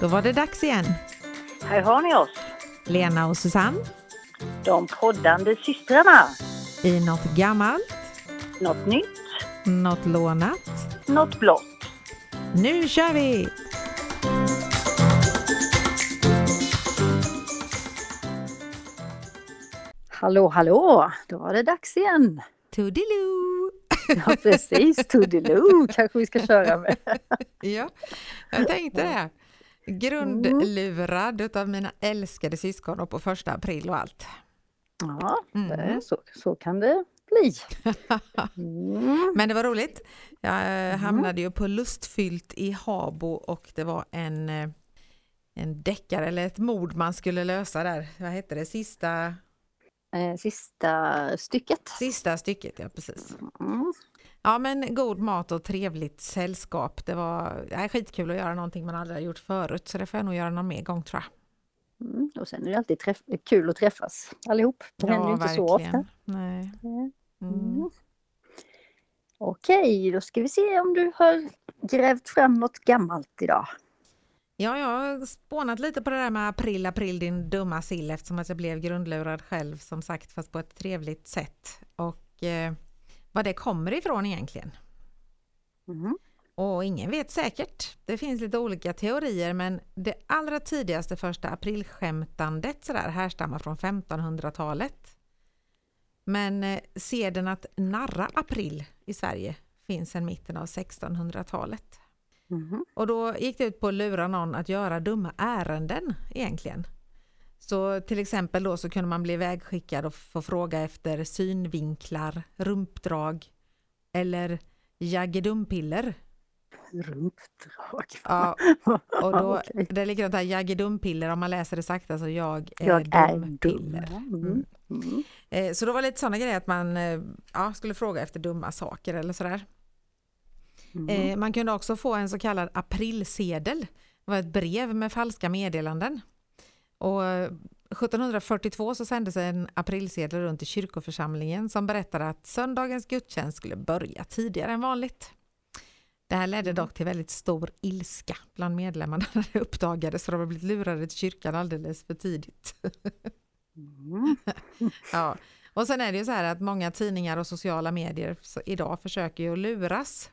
Då var det dags igen. Här har ni oss, Lena och Susanne de poddande systrarna. i något gammalt, Något nytt, något lånat. något blått. Nu kör vi! Hallå, hallå! Då var det dags igen. Toodiloo! Ja, precis. Toodiloo kanske vi ska köra med. Ja, jag tänkte det. Grundlurad av mina älskade syskon och på första april och allt. Ja, Mm. det, så, så kan det bli. Mm. Men det var roligt. Jag eh, hamnade ju på Lustfyllt i Habo och det var en, eh, en deckare eller ett mord man skulle lösa där. Vad hette det? Sista, Eh, Sista stycket. sista stycket, ja precis. Ja men god mat och trevligt sällskap. Det var ja, skitkul att göra någonting man aldrig har gjort förut så det får jag nog göra någon mer gång tror jag. Mm. Och sen är det alltid träff kul att träffas allihop. Det händer ju inte så ofta. Nej. Mm. Mm. Okej, då ska vi se om du har grävt fram något gammalt idag. Ja, jag har spånat lite på det där med april, april din dumma sill eftersom att jag blev grundlurad själv som sagt fast på ett trevligt sätt. Och eh, vad det kommer ifrån egentligen. Mm. Och ingen vet säkert. Det finns lite olika teorier men det allra tidigaste första aprilskämtandet sådär härstammar från 1500-talet. Men eh, seden att narra april i Sverige finns sedan mitten av 1600-talet. Mhm. Och då gick det ut på att lura någon att göra dumma ärenden egentligen. Så till exempel då så kunde man bli vägskickad och få fråga efter synvinklar, rumpdrag eller jaggedumpiller. Rumpdrag. Ja, och då, Okej. det är likadant här jaggedumpiller om man läser det sakta så jag är Jag är dum. dumpiller. Mm. Mm. Eh, Så då var det lite sådana grejer att man eh, ja, skulle fråga efter dumma saker eller sådär. Mm. Eh, Man kunde också få en så kallad aprilsedel. Det var ett brev med falska meddelanden. Och eh, 1742 så sändes en aprilsedel runt i kyrkoförsamlingen som berättade att söndagens gudstjänst skulle börja tidigare än vanligt. Det här ledde dock till väldigt stor ilska bland medlemmarna när det uppdagades för de hade blivit lurade till kyrkan alldeles för tidigt. Mm. Ja. Och sen är det ju så här att många tidningar och sociala medier idag försöker ju luras.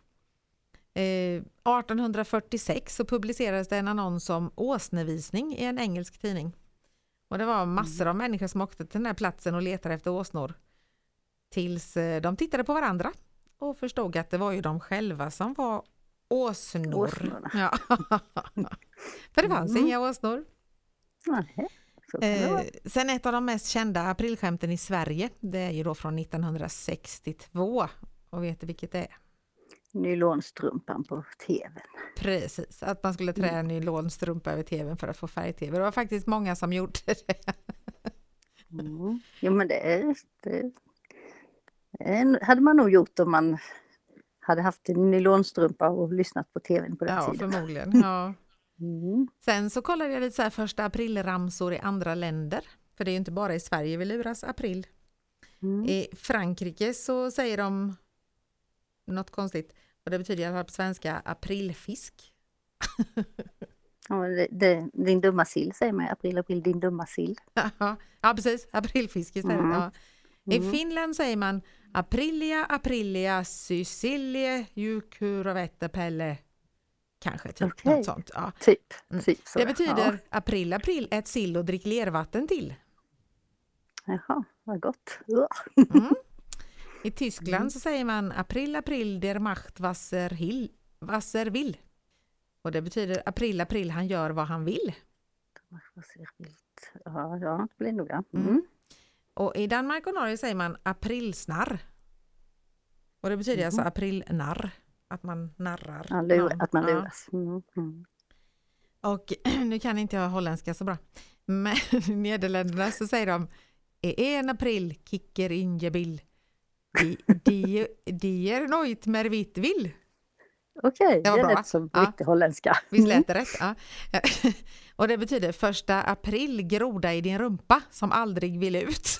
Eh, 1846 så publicerades det en annons om åsnevisning i en engelsk tidning. Och det var massor av människor som åkte till den här platsen och letade efter åsnor. Tills eh, de tittade på varandra och förstod att det var ju de själva som var åsnor. Åsnorna. Ja. För det fanns Mm. inga åsnor. Nej. Eh, sen ett av de mest kända aprilskämten i Sverige, det är ju då från 1962. Och vet du vilket det är? Nylonstrumpan på tvn. Precis, att man skulle trä en nylonstrumpa över tvn för att få färg-tv. Det var faktiskt många som gjorde det. Mm. Jo men det, är- det, det hade man nog gjort om man hade haft en nylonstrumpa och lyssnat på tvn på den Ja, tiden. förmodligen. Ja. Mm. Sen så kollade jag lite så här första aprilramsor i andra länder. För det är ju inte bara i Sverige vi luras april. Mm. I Frankrike så säger de något konstigt. Och det betyder i alla fall på svenska aprilfisk. Ja, det, det, din dumma sill säger man. April, april, din dumma sill. Ja, precis. Aprilfisk istället. Mm. Ja. I Mm. Finland säger man aprilia, aprilia, Sicilie, Jukurovette, Pelle. Kanske typ Okej. något sånt. Ja. Typ. Mm. typ så. Det betyder Ja. april, april, ät sill och drick lervatten till. Jaha, vad gott. Mm. I Tyskland Mm. så säger man april, april, der macht wasser, hill, wasser will. Och det betyder april, april, han gör vad han vill. Ja, ja, det blir noga. Mm. Mm. Och i Danmark och Norge säger man aprilsnarr. Och det betyder alltså aprilnarr, att man narrar. Ja, lur, någon. att man luras. Mm. Mm. Och nu kan inte jag holländska så bra, men i Nederländerna så säger de "I en april kicker in je bil. De, de, de är nöjt med vitt vill. Okej, Det var det är bra, som Ja. riktig holländska. Visst Mm. lät det rätt? Ja. Och det betyder första april groda i din rumpa som aldrig vill ut.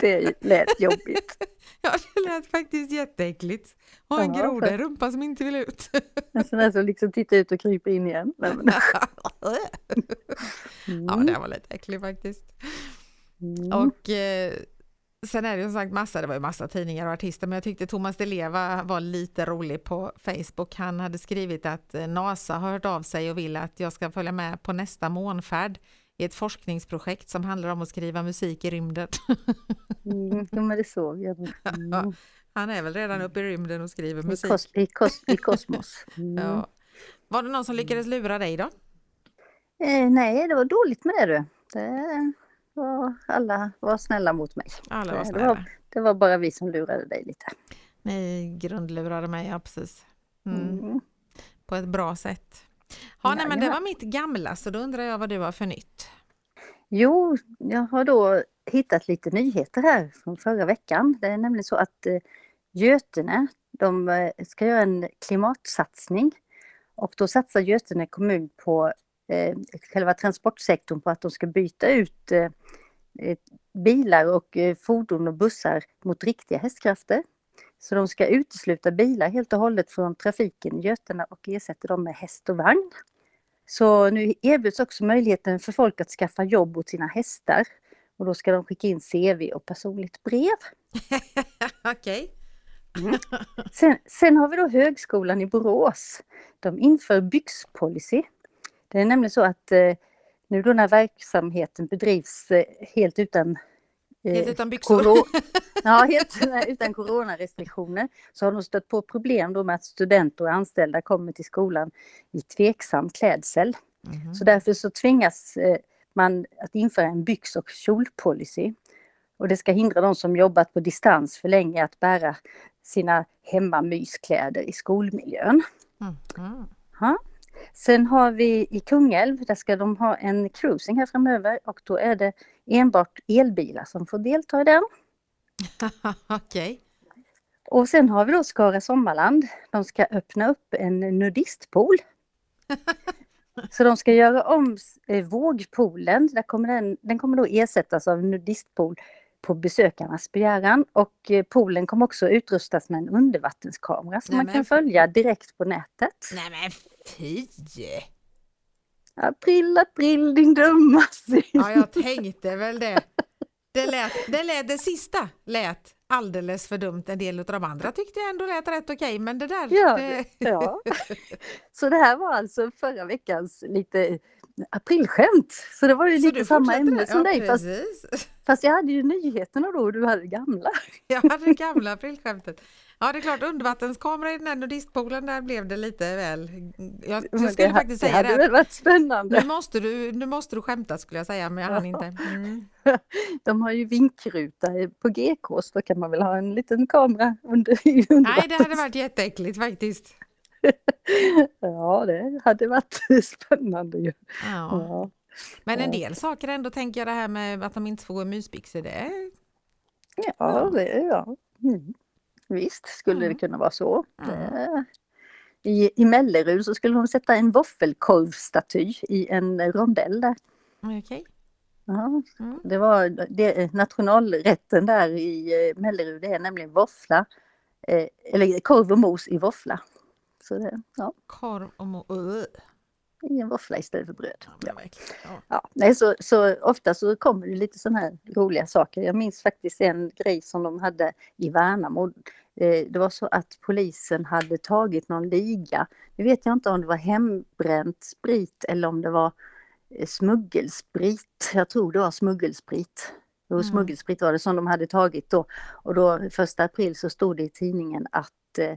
Det lät jobbigt. Ja, det lät faktiskt jätteäckligt. Och en Ja, groda i rumpan som inte vill ut. En sån där som liksom tittar ut och kryper in igen. Nej, men, Ja, mm, det var lite äckligt faktiskt. mm. Och eh, sen är det som sagt massa, det var ju massa tidningar och artister, men jag tyckte Thomas Di Leva var lite rolig på Facebook. Han hade skrivit att eh, NASA har hört av sig och vill att jag ska följa med på nästa månfärd i ett forskningsprojekt som handlar om att skriva musik i rymden. Mm, men det såg jag. Mm. Han är väl redan uppe i rymden och skriver I, musik. kos, i, kos, I kosmos. Mm. Ja. Var det någon som lyckades lura dig då? Eh, nej, det var dåligt med det du. Det var, alla var snälla mot mig. Alla var det, snälla. var, det var bara vi som lurade dig lite. Ni grundlurade mig, ja precis. Mm. Mm. På ett bra sätt. Ja, nej, men det Jajamän. var mitt gamla, så då undrar jag vad du har för nytt. Jo, jag har då hittat lite nyheter här från förra veckan. Det är nämligen så att eh, Götene, de eh, ska göra en klimatsatsning. Och då satsar Götene kommun på själva transportsektorn på att de ska byta ut eh, eh, bilar och eh, fordon och bussar mot riktiga hästkrafter. Så de ska utesluta bilar helt och hållet från trafiken i Götene och ersätta dem med häst och vagn. Så nu erbjuds också möjligheten för folk att skaffa jobb åt sina hästar. Och då ska de skicka in CV och personligt brev. Okej. Sen, sen har vi då Högskolan i Borås. De inför byxpolicy. Det är nämligen så att eh, nu då när verksamheten bedrivs eh, helt utan eh, Helt utan byxor. Ja, helt utan coronarestriktioner så har de stött på problem då med att studenter och anställda kommer till skolan i tveksam klädsel. Mhm. Så därför så tvingas man att införa en byx och kjolpolicy. Och det ska hindra de som jobbat på distans för länge att bära sina hemmamyskläder i skolmiljön. Mhm. Ja. Sen har vi i Kungälv, där ska de ha en cruising här framöver och då är det enbart elbilar som får delta i den. Okej. Och sen har vi då Skara Sommarland. De ska öppna upp en nudistpool. Så de ska göra om eh, vågpoolen. Där kommer den, den kommer då ersättas av en nudistpool på besökarnas begäran. Och eh, poolen kommer också utrustas med en undervattenskamera som man kan följa direkt på nätet. Nej men fy! April, april din dumma syn. Ja, jag tänkte väl det. Det, lät, det, lät, det sista lät alldeles för dumt. En del av de andra tyckte jag ändå lät rätt okej, men det där... Ja, det, Ja. Så det här var alltså förra veckans lite aprilskämt. Så det var ju Så lite samma ämne som ja, dig fast, fast jag hade ju nyheterna då och du hade gamla. Jag hade det gamla aprilskämtet. Ja, det är klart, undervattenskamera i den där nudistpoolen, där blev det lite väl... Jag, jag skulle det, faktiskt det säga hade det. väl att varit spännande. Nu måste, du, nu måste du skämta skulle jag säga, men jag hann inte. Mm. De har ju vinkruta på GK så då kan man väl ha en liten kamera under Nej, det hade varit jätteäckligt faktiskt. Ja, det hade varit spännande ju. Ja. Ja. Men en Ja. del saker ändå tänker jag det här med att de inte får gå i mysbyxor, det är... Ja, det, ja. Mm. Visst skulle Mm. det kunna vara så. Ja. Det, I, I Mellerud så skulle de sätta en våffelkorvstaty i en rondell där. Okej. Ja, Mm. det var det, nationalrätten där i eh, Mellerud, det är nämligen våffla, eh, eller korv och mos i våffla. Så det, ja, Korv och. Uh. i en våffla istället för bröd. Ja, Ja. Ja. Nej, så, så ofta så kommer det lite sådana här roliga saker. Jag minns faktiskt en grej som de hade i Värnamo. Eh, Det var så att polisen hade tagit någon liga. Nu vet jag inte om det var hembränt sprit eller om det var eh, smuggelsprit. Jag tror det var smuggelsprit. Jo, Mm. smuggelsprit var det som de hade tagit då. Och då första april så stod det i tidningen att eh,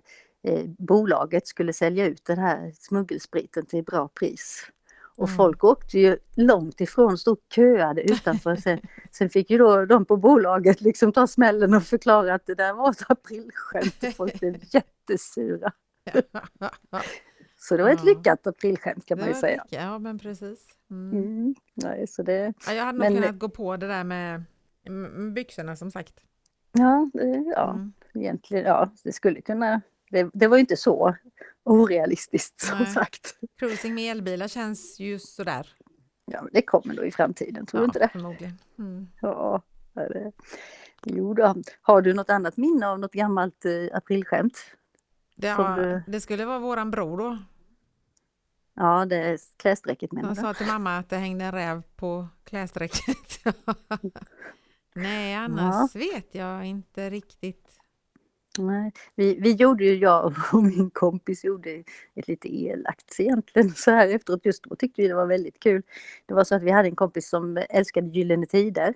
bolaget skulle sälja ut den här smuggelspriten till bra pris. Och Mm. folk åkte ju långt ifrån, stod köade utanför. Sen, sen fick ju då de på bolaget liksom ta smällen och förklara att det där var ett aprilskämt. Folk blev jättesura. Så det var ett lyckat aprilskämt kan man ju säga. lika, Ja, men precis. Mm. Mm. Nej, så det, Ja, jag hade Men- nog kunnat gå på det där med med byxorna som sagt. ja, det, ja, Mm. egentligen, ja, det skulle kunna, det, det var ju inte så orealistiskt som Nej. sagt. Cruising med elbilar känns ju sådär. Ja, det kommer då i framtiden, tror du Ja, inte det? Förmodligen. Mm. Ja, det, Jo då. Har du något annat minne av något gammalt eh, aprilskämt? Det, har, du- det skulle vara våran bror då. Ja, det är klädstrecket menar Han du? sa till mamma att det hängde en räv på klädstrecket. Nej, annars vet jag inte riktigt. Nej, vi, vi gjorde ju, jag och min kompis gjorde ett lite elakt egentligen så här efteråt. Just då tyckte vi det var väldigt kul. Det var så att vi hade en kompis som älskade Gyllene Tider.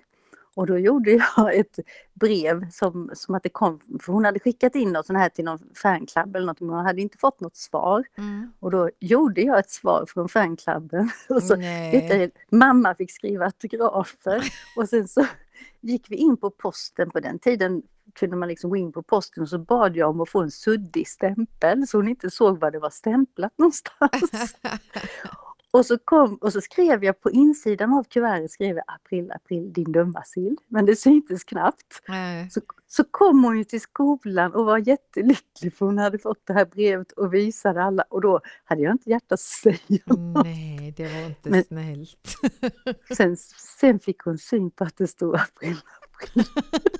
Och då gjorde jag ett brev som, som att det kom, för hon hade skickat in något sånt här till någon fanclub eller något men hon hade inte fått något svar. Mm. Och då gjorde jag ett svar från fanklubben. Och så. Detta, mamma fick skriva autografer och sen så gick vi in på posten på den tiden kunde man liksom gå in på posten och så bad jag om att få en suddig stämpel så hon inte såg var det var stämplat någonstans. Och så, kom, och så skrev jag på insidan av kuvertet skrev jag april, april din dumma sill. Men det syntes knappt. Nej. Så, så kom hon ju till skolan och var jättelycklig för hon hade fått det här brevet och visade alla och då hade jag inte hjärta att säga Nej, det var inte Men- snällt. Sen, sen fick hon syn på att det stod april, april.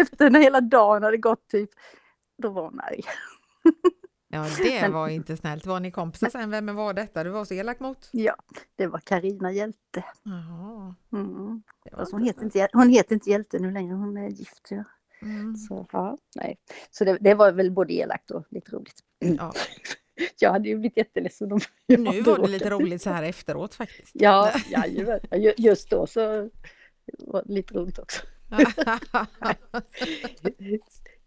Efter när hela dagen hade gått typ, då var hon arg. Ja, det Men- var inte snällt. Var ni kompisar sen? Vem var detta du var så elak mot? Ja, det var Karina Hjälte. Jaha, Mm. Fast hon, heter inte, hon heter inte Hjälte nu längre, hon är gift. Ja. Mm. Så, ja, nej. så det, det var väl både elakt och lite roligt. Ja. Jag hade ju blivit jätteledsen om jag Nu var det lite roligt så här efteråt faktiskt. Ja, jajamän. Ja, ju- just då så var det lite roligt också.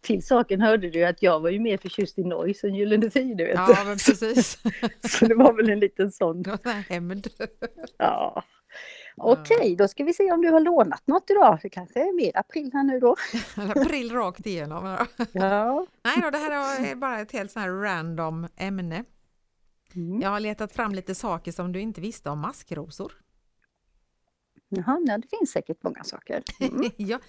Till saken hörde du att jag var ju mer förtjust i Noise än Gyllene Tider. Vet ja, men precis. Så det var väl en liten sån. Hämnd. Ja. Okej, då ska vi se om du har lånat något idag. Det kanske är mer april här nu då. April rakt igenom. Ja. Nej då, det här är bara ett helt så här random ämne. Mm. Jag har letat fram lite saker som du inte visste om maskrosor. Jaha, ja, det finns säkert många saker. Mm. ja.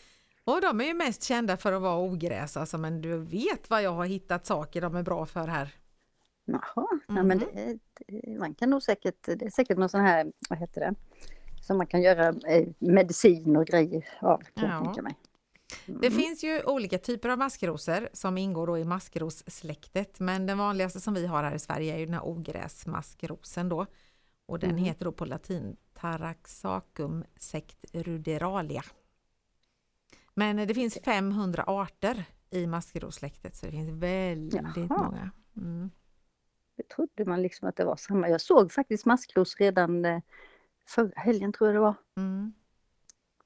Och de är ju mest kända för att vara ogräs, alltså, men du vet vad jag har hittat saker de är bra för här. Jaha, ja, men Mhm. det, det, man kan nog säkert, det är säkert någon sån här, vad heter det, som man kan göra eh, medicin och grejer av kan Ja. jag tänka mig. Det Mm. finns ju olika typer av maskrosor som ingår då i maskrossläktet, men den vanligaste som vi har här i Sverige är ju den här ogräsmaskrosen då. Och den Mm. heter då på latin Taraxacum sectruderalia. Men eh, det finns 500 arter i maskrossläktet så det finns väldigt Jaha. många. Mm. Det trodde man liksom att det var samma. Jag såg faktiskt maskros redan eh, förra helgen tror jag det var. Mm.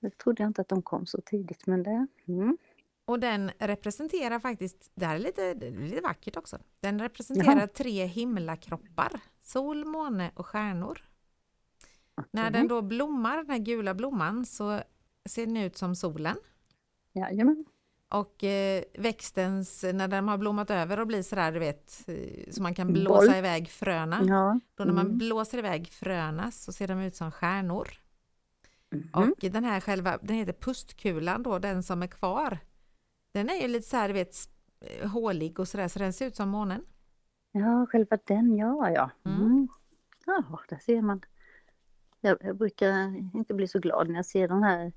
Det trodde jag inte att de kom så tidigt men det, mm. Och den representerar faktiskt, det här är lite, lite vackert också, den representerar Jaha. tre himlakroppar, sol, måne och stjärnor. När okej. den då blommar, den här gula blomman, så ser den ut som solen. Jajamän. Och eh, växtens, när den har blommat över och blir sådär, du vet, eh, så man kan Boll. blåsa iväg fröna. Ja. Då när man Mm. blåser iväg fröna så ser de ut som stjärnor. Mhm. Och den här själva, den heter pustkulan då, den som är kvar. Den är ju lite så här, du vet, eh, hålig och sådär, så den ser ut som månen. Ja, själva den ja, ja. Mm. Mm. Ja, där ser man. Jag, jag brukar inte bli så glad när jag ser de här,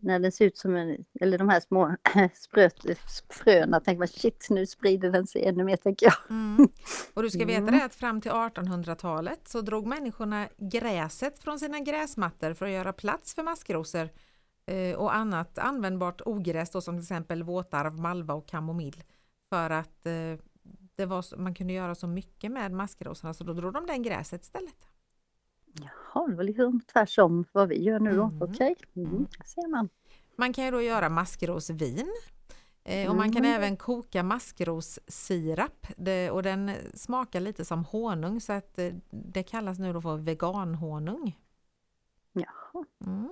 när den ser ut som en, eller de här små spröt, fröna. Tänker man shit, nu sprider den sig ännu mer, tänker jag. Mm. Och du ska veta Mm. det att fram till 1800-talet så drog människorna gräset från sina gräsmattor för att göra plats för maskrosor eh, och annat användbart ogräs då, som till exempel våtarv, malva och kamomill. För att eh, det var, man kunde göra så mycket med maskrosorna så då drog de den gräset istället. Jaha, det var liksom tvärsom vad vi gör nu då. Mm. Okej, mm. Mm. där ser man. Man kan ju då göra maskrosvin eh, och man kan Mm. även koka maskrossirap det, och den smakar lite som honung så att eh, det kallas nu då för veganhonung. Jaha. Mm.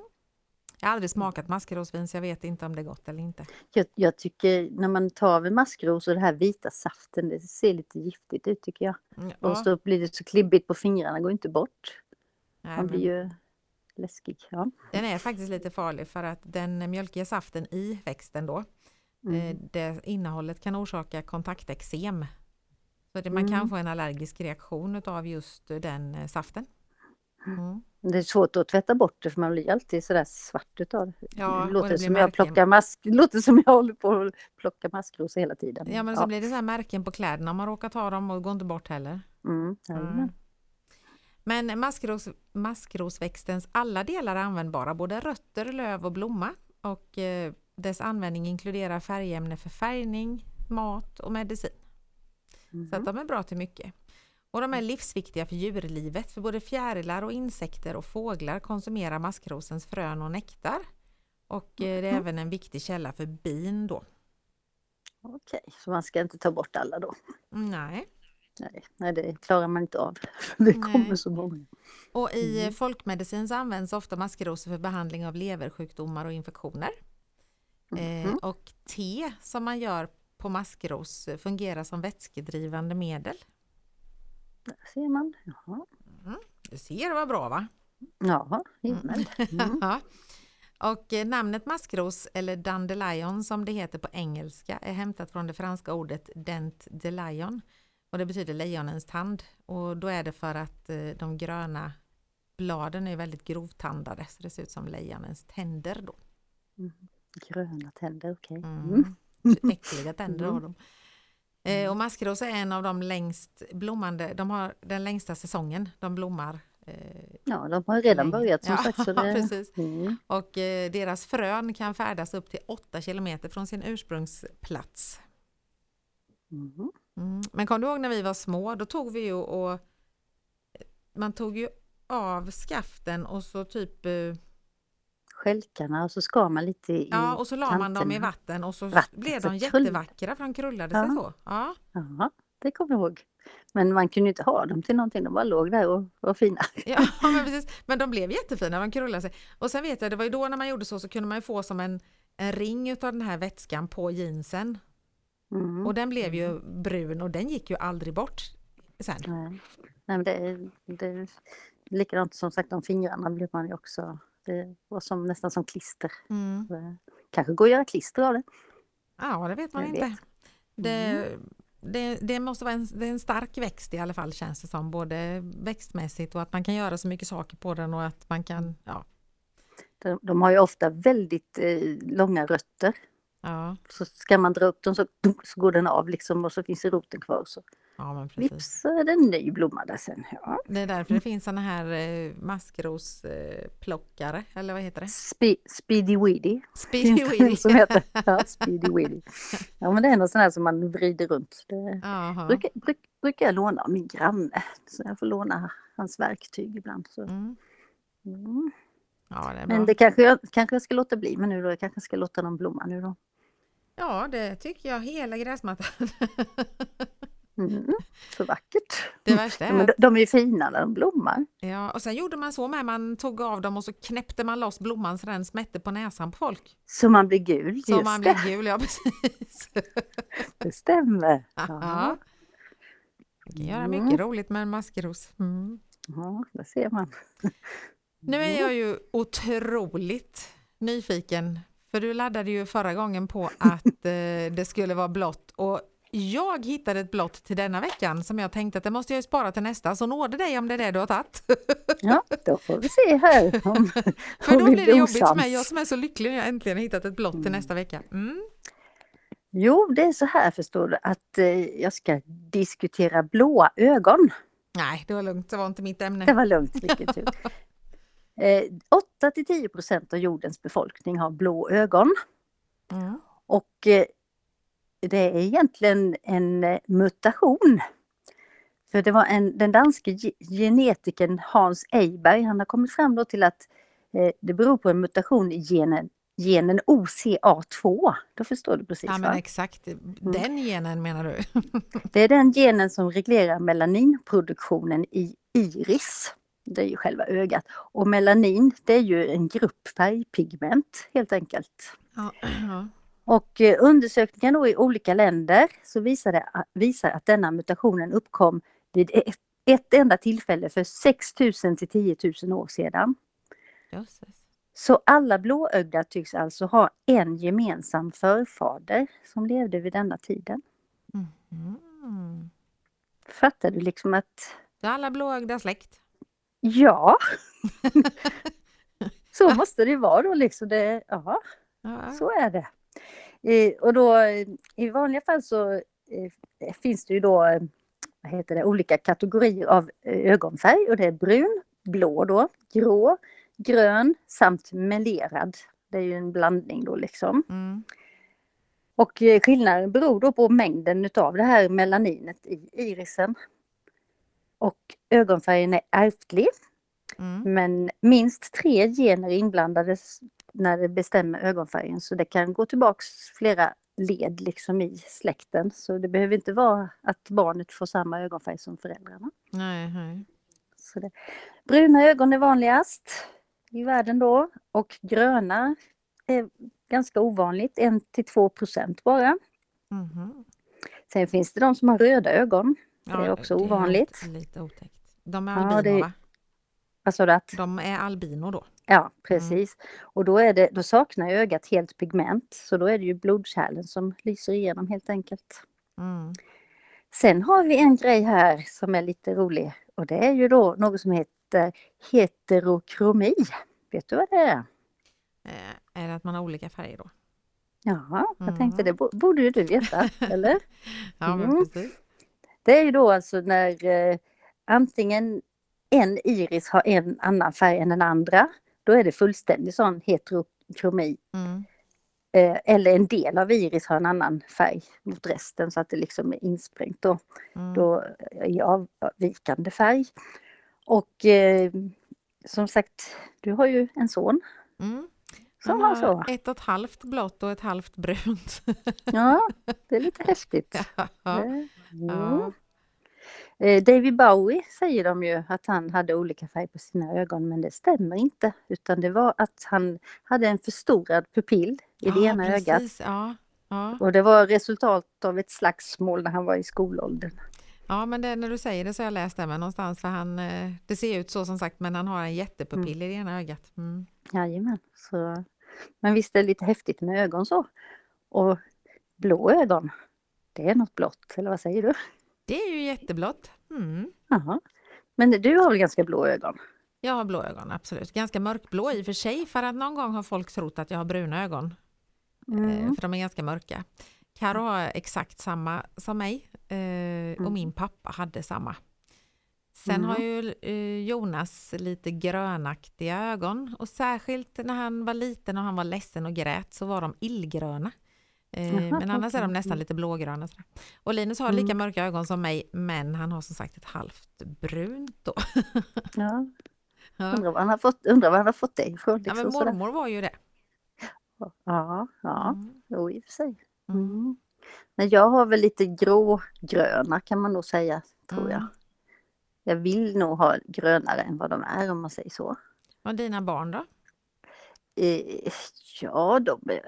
Jag har aldrig smakat maskrosvin så jag vet inte om det är gott eller inte. Jag, jag tycker när man tar en maskros och det här vita saften, det ser lite giftigt ut tycker jag. Mm, Och Ja, så blir det så klibbigt på fingrarna, går inte bort. Man blir ju läskig. Ja. Den är faktiskt lite farlig för att den mjölkiga saften i växten då, eh, Mm. det innehållet kan orsaka kontakteksem. Så det, man kan Mm. få en allergisk reaktion av just den eh, saften. Mm. Det är svårt att tvätta bort det för man blir alltid sådär svart utav. Ja, det låter det som jag plockar mask, låter som jag håller på att plocka maskrosor hela tiden. Ja, men så blir det så här märken på kläderna om man råkar ta dem och går inte bort heller. Mm. Men maskros, maskrosväxtens alla delar är användbara, både rötter, löv och blomma. Och eh, dess användning inkluderar färgämne för färgning, mat och medicin. Mhm. Så att de är bra till mycket. Och de är livsviktiga för djurlivet, för både fjärilar och insekter och fåglar konsumerar maskrosens frön och nektar. Och eh, det är Mhm. även en viktig källa för bin då. Okej, så man ska inte ta bort alla då? Nej. Nej, nej det klarar man inte av. Det kommer Nej. så många. Och i Mm. folkmedicin så används ofta maskrosor för behandling av leversjukdomar och infektioner. Eh, Mhm. och te som man gör på maskros fungerar som vätskedrivande medel. Där ser man. Jaha, Du ser vad bra va? Jaha himmel. Mm. Ja. Och eh, namnet maskros eller dandelion som det heter på engelska är hämtat från det franska ordet dent de lion och det betyder lejonens tand och då är det för att eh, de gröna bladen är väldigt grovtandade så det ser ut som lejonens tänder då. Gröna tänder, okej. Mm. Mm. Så Äckliga tänder Mm. har de. Eh, och maskros är en av de längst blommande, de har den längsta säsongen, de blommar. Eh, Ja, de har redan börjat som ja, sagt. Så det... precis. Mm. Och eh, deras frön kan färdas upp till 8 kilometer från sin ursprungsplats. Mm. Men kom du ihåg när vi var små, då tog vi ju och man tog ju av skaften och så typ, eh, Stjälkarna och så skar man lite i ja och så la man dem i vatten och så Vatten, blev så de krull- jättevackra för de krullade sig Ja. så. Ja. Ja, det kommer jag ihåg. Men man kunde ju inte ha dem till någonting, de bara låg där och var fina. Ja, men precis. Men de blev jättefina, de krullade sig. Och sen vet jag, det var ju då när man gjorde så så kunde man ju få som en, en ring utav den här vätskan på jeansen. Mm. Och den blev ju brun och den gick ju aldrig bort sen. Nej. Nej, men det, är- det är likadant som sagt de fingrarna blev man ju också. Det var som, nästan som klister. Mm. Kanske går att göra klister av det. Ja, det vet man Jag inte. vet. Det, det, det måste vara en, det är en stark växt i alla fall känns det som, både växtmässigt och att man kan göra så mycket saker på den och att man kan, ja, De, de har ju ofta väldigt eh, långa rötter. Ja, Så ska man dra upp dem så, så går den av liksom och så finns roten kvar. Så ja men precis. vips är det en ny blomma där sen. Ja. Det är därför det finns sådana här eh, maskrosplockare, eller vad heter det? Spe, speedy weedy. Speedy Weedy. en som heter. Ja, speedy weedy. Ja men det är något sånt här som man vrider runt. Det brukar, bruk, brukar jag låna av min granne. Så jag får låna hans verktyg ibland. Så. Mm. Mm. Ja, det. Men det kanske jag, kanske jag ska låta bli men nu då. Jag kanske ska låta dem blomma nu då. Ja, det tycker jag, hela gräsmattan. Mm. Så vackert. Det värsta är att, de, de är ju fina när de blommar. ja, och sen gjorde man så med, man tog av dem och så knäppte man loss blomman så den smätte på näsan på folk. Så man blir gul. Så man det, blev gul, ja precis. det stämmer. Ja. Ja. Man kan göra Mm. mycket roligt med en maskros. Mm. Ja, där ser man. Nu är jag ju otroligt nyfiken, för du laddade ju förra gången på att eh, det skulle vara blått och jag hittade ett blått till denna veckan som jag tänkte att det måste jag spara till nästa, så nåde dig om det är det du har tagit. Ja, då får vi se här. Om, För då blir det jobbigt för osams. mig, jag som är så lycklig när jag äntligen har hittat ett blått till nästa vecka. Mm. Jo, det är så här förstår du att eh, jag ska diskutera blåa ögon. Nej, det var lugnt, det var inte mitt Det ämne. var lugnt, vilken tur. Eh, 8 till 10 procent av jordens befolkning har blå ögon Mm. och eh, det är egentligen en eh, mutation. För det var en, den danske ge- genetikern Hans Eiberg, han har kommit fram till att eh, det beror på en mutation i genen, genen OCA2. Då förstår du precis Ja, va? men exakt, den genen menar du? Det är den genen som reglerar melaninproduktionen i iris. Det är ju själva ögat. Och melanin det är ju en grupp färgpigment helt enkelt. Ja, ja. Och eh, undersökningar då i olika länder så visar, det, visar att denna mutationen uppkom vid ett, ett enda tillfälle för 6 000 till 10 000 år sedan. Så alla blåögda tycks alltså ha en gemensam förfader som levde vid denna tiden. Mm. Fattar du liksom att Det är alla blåögda släkt. Ja, så måste det vara då liksom. Det, ja, Ja, så är det. Eh, och då i vanliga fall så eh, finns det ju då vad heter det, olika kategorier av eh, ögonfärg och det är brun, blå då, grå, grön samt melerad. Det är ju en blandning då liksom. Mm. Och eh, skillnaden beror då på mängden utav det här melaninet i irisen. Och ögonfärgen är ärftlig, Mm. men minst tre gener är inblandade s- när det bestämmer ögonfärgen. Så det kan gå tillbaks flera led liksom i släkten. Så det behöver inte vara att barnet får samma ögonfärg som föräldrarna. Nej, nej. Så det, bruna ögon är vanligast i världen då och gröna är ganska ovanligt, 1-2 procent bara. Mhm. Sen finns det de som har röda ögon. Ja, Det är också det ovanligt. lite- Lite otäckt. De är Ja, albino det- va? Vad sa du att? De är albino då. Ja, precis. Och då, är det, då saknar ögat helt pigment, så då är det ju blodkärlen som lyser igenom helt enkelt. Mm. Sen har vi en grej här som är lite rolig och det är ju då något som heter heterokromi. Vet du vad det är? Eh, Är det att man har olika färger då? Ja, jag Mm. tänkte det bo- borde ju du veta, eller? Ja, men Mm. precis. Det är ju då alltså när eh, antingen en iris har en annan färg än den andra, då är det fullständig sån heterokromi. Mm. Eh, eller en del av iris har en annan färg mot resten så att det liksom är insprängt då, Mm. då i avvikande färg. Och eh, som sagt, du har ju en son Mm. som har så. ett och ett halvt blått och ett halvt brunt. Ja, det är lite häftigt. ja. Mm. Ja. Eh, David Bowie säger de ju att han hade olika färg på sina ögon men det stämmer inte utan det var att han hade en förstorad pupill i det Ja, ena ögat precis. Ja. Ja. och det var resultat av ett slagsmål när han var i skolåldern. ja, men det, när du säger det så har jag läst det men någonstans för han, eh, det ser ut så som sagt men han har en jättepupill i det ena ögat. Mm. Jajamän. Så, men visst är det lite häftigt med ögon så. Och blå ögon, det är något blått, eller vad säger du? Det är ju jätteblått. Mm. Jaha. Men du har väl ganska blå ögon? Jag har blå ögon, absolut. Ganska mörkblå i och för sig för att någon gång har folk trott att jag har bruna ögon. Eh, Mm. för de är ganska mörka. Karo har exakt samma som mig eh, och min pappa hade samma. Sen Mm. har ju eh, Jonas lite grönaktiga ögon och särskilt när han var liten och han var ledsen och grät så var de illgröna. Eh, Jaha, men annars är de nästan lite blågröna. sådär. Och Linus har lika mörka ögon som mig men han har som sagt ett halvt brunt då. Ja. Ja. Undrar, vad han har fått, undrar vad han har fått det ifrån. Ja, Liksom, men sådär. mormor var ju det. ja, ja, Mm. jo, i och för sig. Mm. Mm. Men jag har väl lite grågröna kan man nog säga, tror jag. Mm. Jag vill nog ha grönare än vad de är om man säger så. Och dina barn då? Eh, ja, de, de,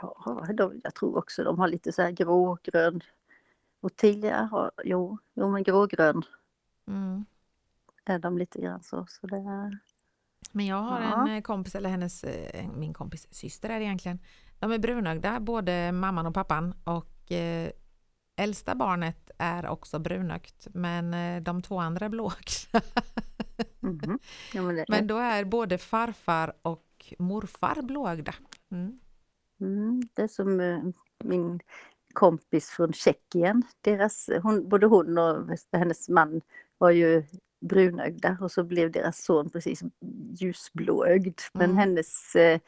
ja de, jag tror också de har lite så här grågrön. Ottilia har, jo, jo men grågrön Mm. är de lite grann så. så det är, Men jag har Ja. en eh, kompis, eller hennes, eh, min kompis syster är egentligen. De är brunögda, både mamman och pappan. Och eh, äldsta barnet är också brunögt, men eh, de två andra är blåögda. mhm. ja, men Men då är både farfar och morfar blåögda. Mm. mm, det är som eh, min kompis från Tjeckien. Deras, hon, både hon och hennes man var ju brunögda och så blev deras son precis ljusblåögd. Men Mm. hennes, eh,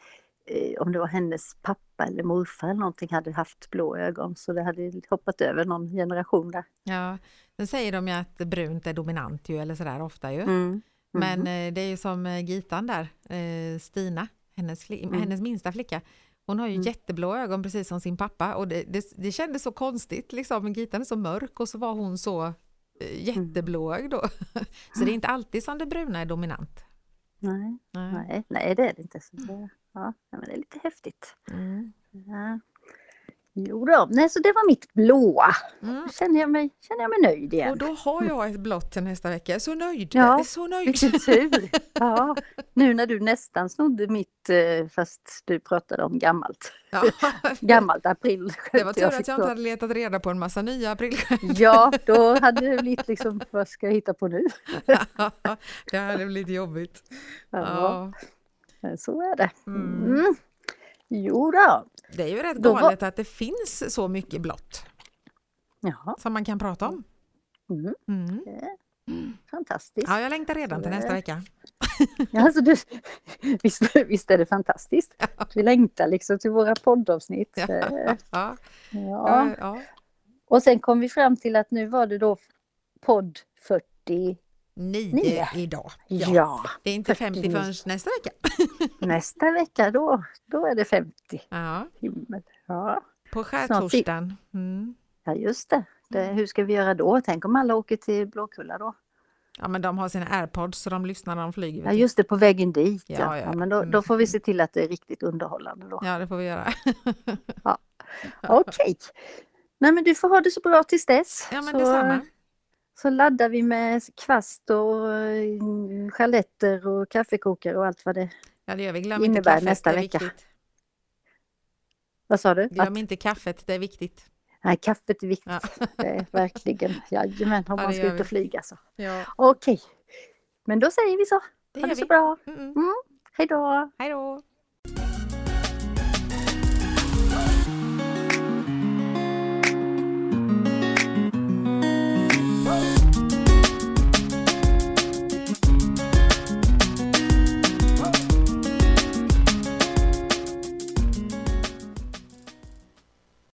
om det var hennes pappa eller morfar eller någonting hade haft blå ögon så det hade hoppat över någon generation där. Ja, sen säger de ju att brunt är dominant ju, eller sådär ofta ju. Mm. Men Mhm. eh, det är ju som eh, Gitan där, eh, Stina, hennes, Mm. hennes minsta flicka. Hon har ju Mm. jätteblå ögon precis som sin pappa och det, det, det kändes så konstigt liksom. Men Gitan är så mörk och så var hon så eh, jätteblåögd då. Så det är inte alltid som det bruna är dominant. Nej, Nej. nej, nej, det är det inte. Så det, ja, men det är lite häftigt. Mm. Ja. Jo då, nej så det var mitt blåa. Mm. Känner jag mig, känner jag mig nöjd igen. Och då har jag ett blått till nästa vecka. Jag är så nöjd. Ja, Jag är så nöjd. Vilken tur! Ja, nu när du nästan snodde mitt, eh, fast du pratade om gammalt. Ja. Gammalt april. Det var tur att jag inte hade letat reda på en massa nya aprilskämt. Ja, då hade det blivit liksom, vad ska jag hitta på nu? det hade blivit jobbigt. Ja, Ja. Så är det. Mm. Mm. Jo då. Det är ju rätt Då var- galet att det finns så mycket blått Jaha, som man kan prata om. mm. Mm. fantastiskt. Ja, jag längtar redan till nästa vecka. Ja, alltså du, visst, visst är det fantastiskt? Vi längtar liksom till våra poddavsnitt. Ja. Ja. Ja. Ja. Och sen kom vi fram till att nu var det då podd 40. Nio Nio. idag. Ja, Ja. Det är inte 50 49. förrän nästa vecka. nästa vecka då, då är det 50. Ja. Himmel. Ja, På skärtorsdagen. Mm. ja just det. det. Hur ska vi göra då? Tänk om alla åker till Blåkulla då? Ja, men de har sina airpods så de lyssnar när de flyger. Ja, just det, på vägen dit. Ja, Ja, ja, ja, men då, då får vi se till att det är riktigt underhållande då. Ja, det får vi göra. Okej. Nej, men du får ha det så bra tills dess. Ja, men så, detsamma. Så laddar vi med kvast och eh, chaletter och kaffekokare och allt vad det Ja, det gör vi. Glöm innebär kaffet, nästa vecka. viktigt. Vad sa du? Glöm Att, inte kaffet, det är viktigt. nej, kaffet är viktigt. Ja. Det är verkligen. Jajamän, om Ja, man ska ut och flyga så. Ja, Okej. Men då säger vi så. det Ha det så vi. bra. Mm. Mm. Hej då! Hej då!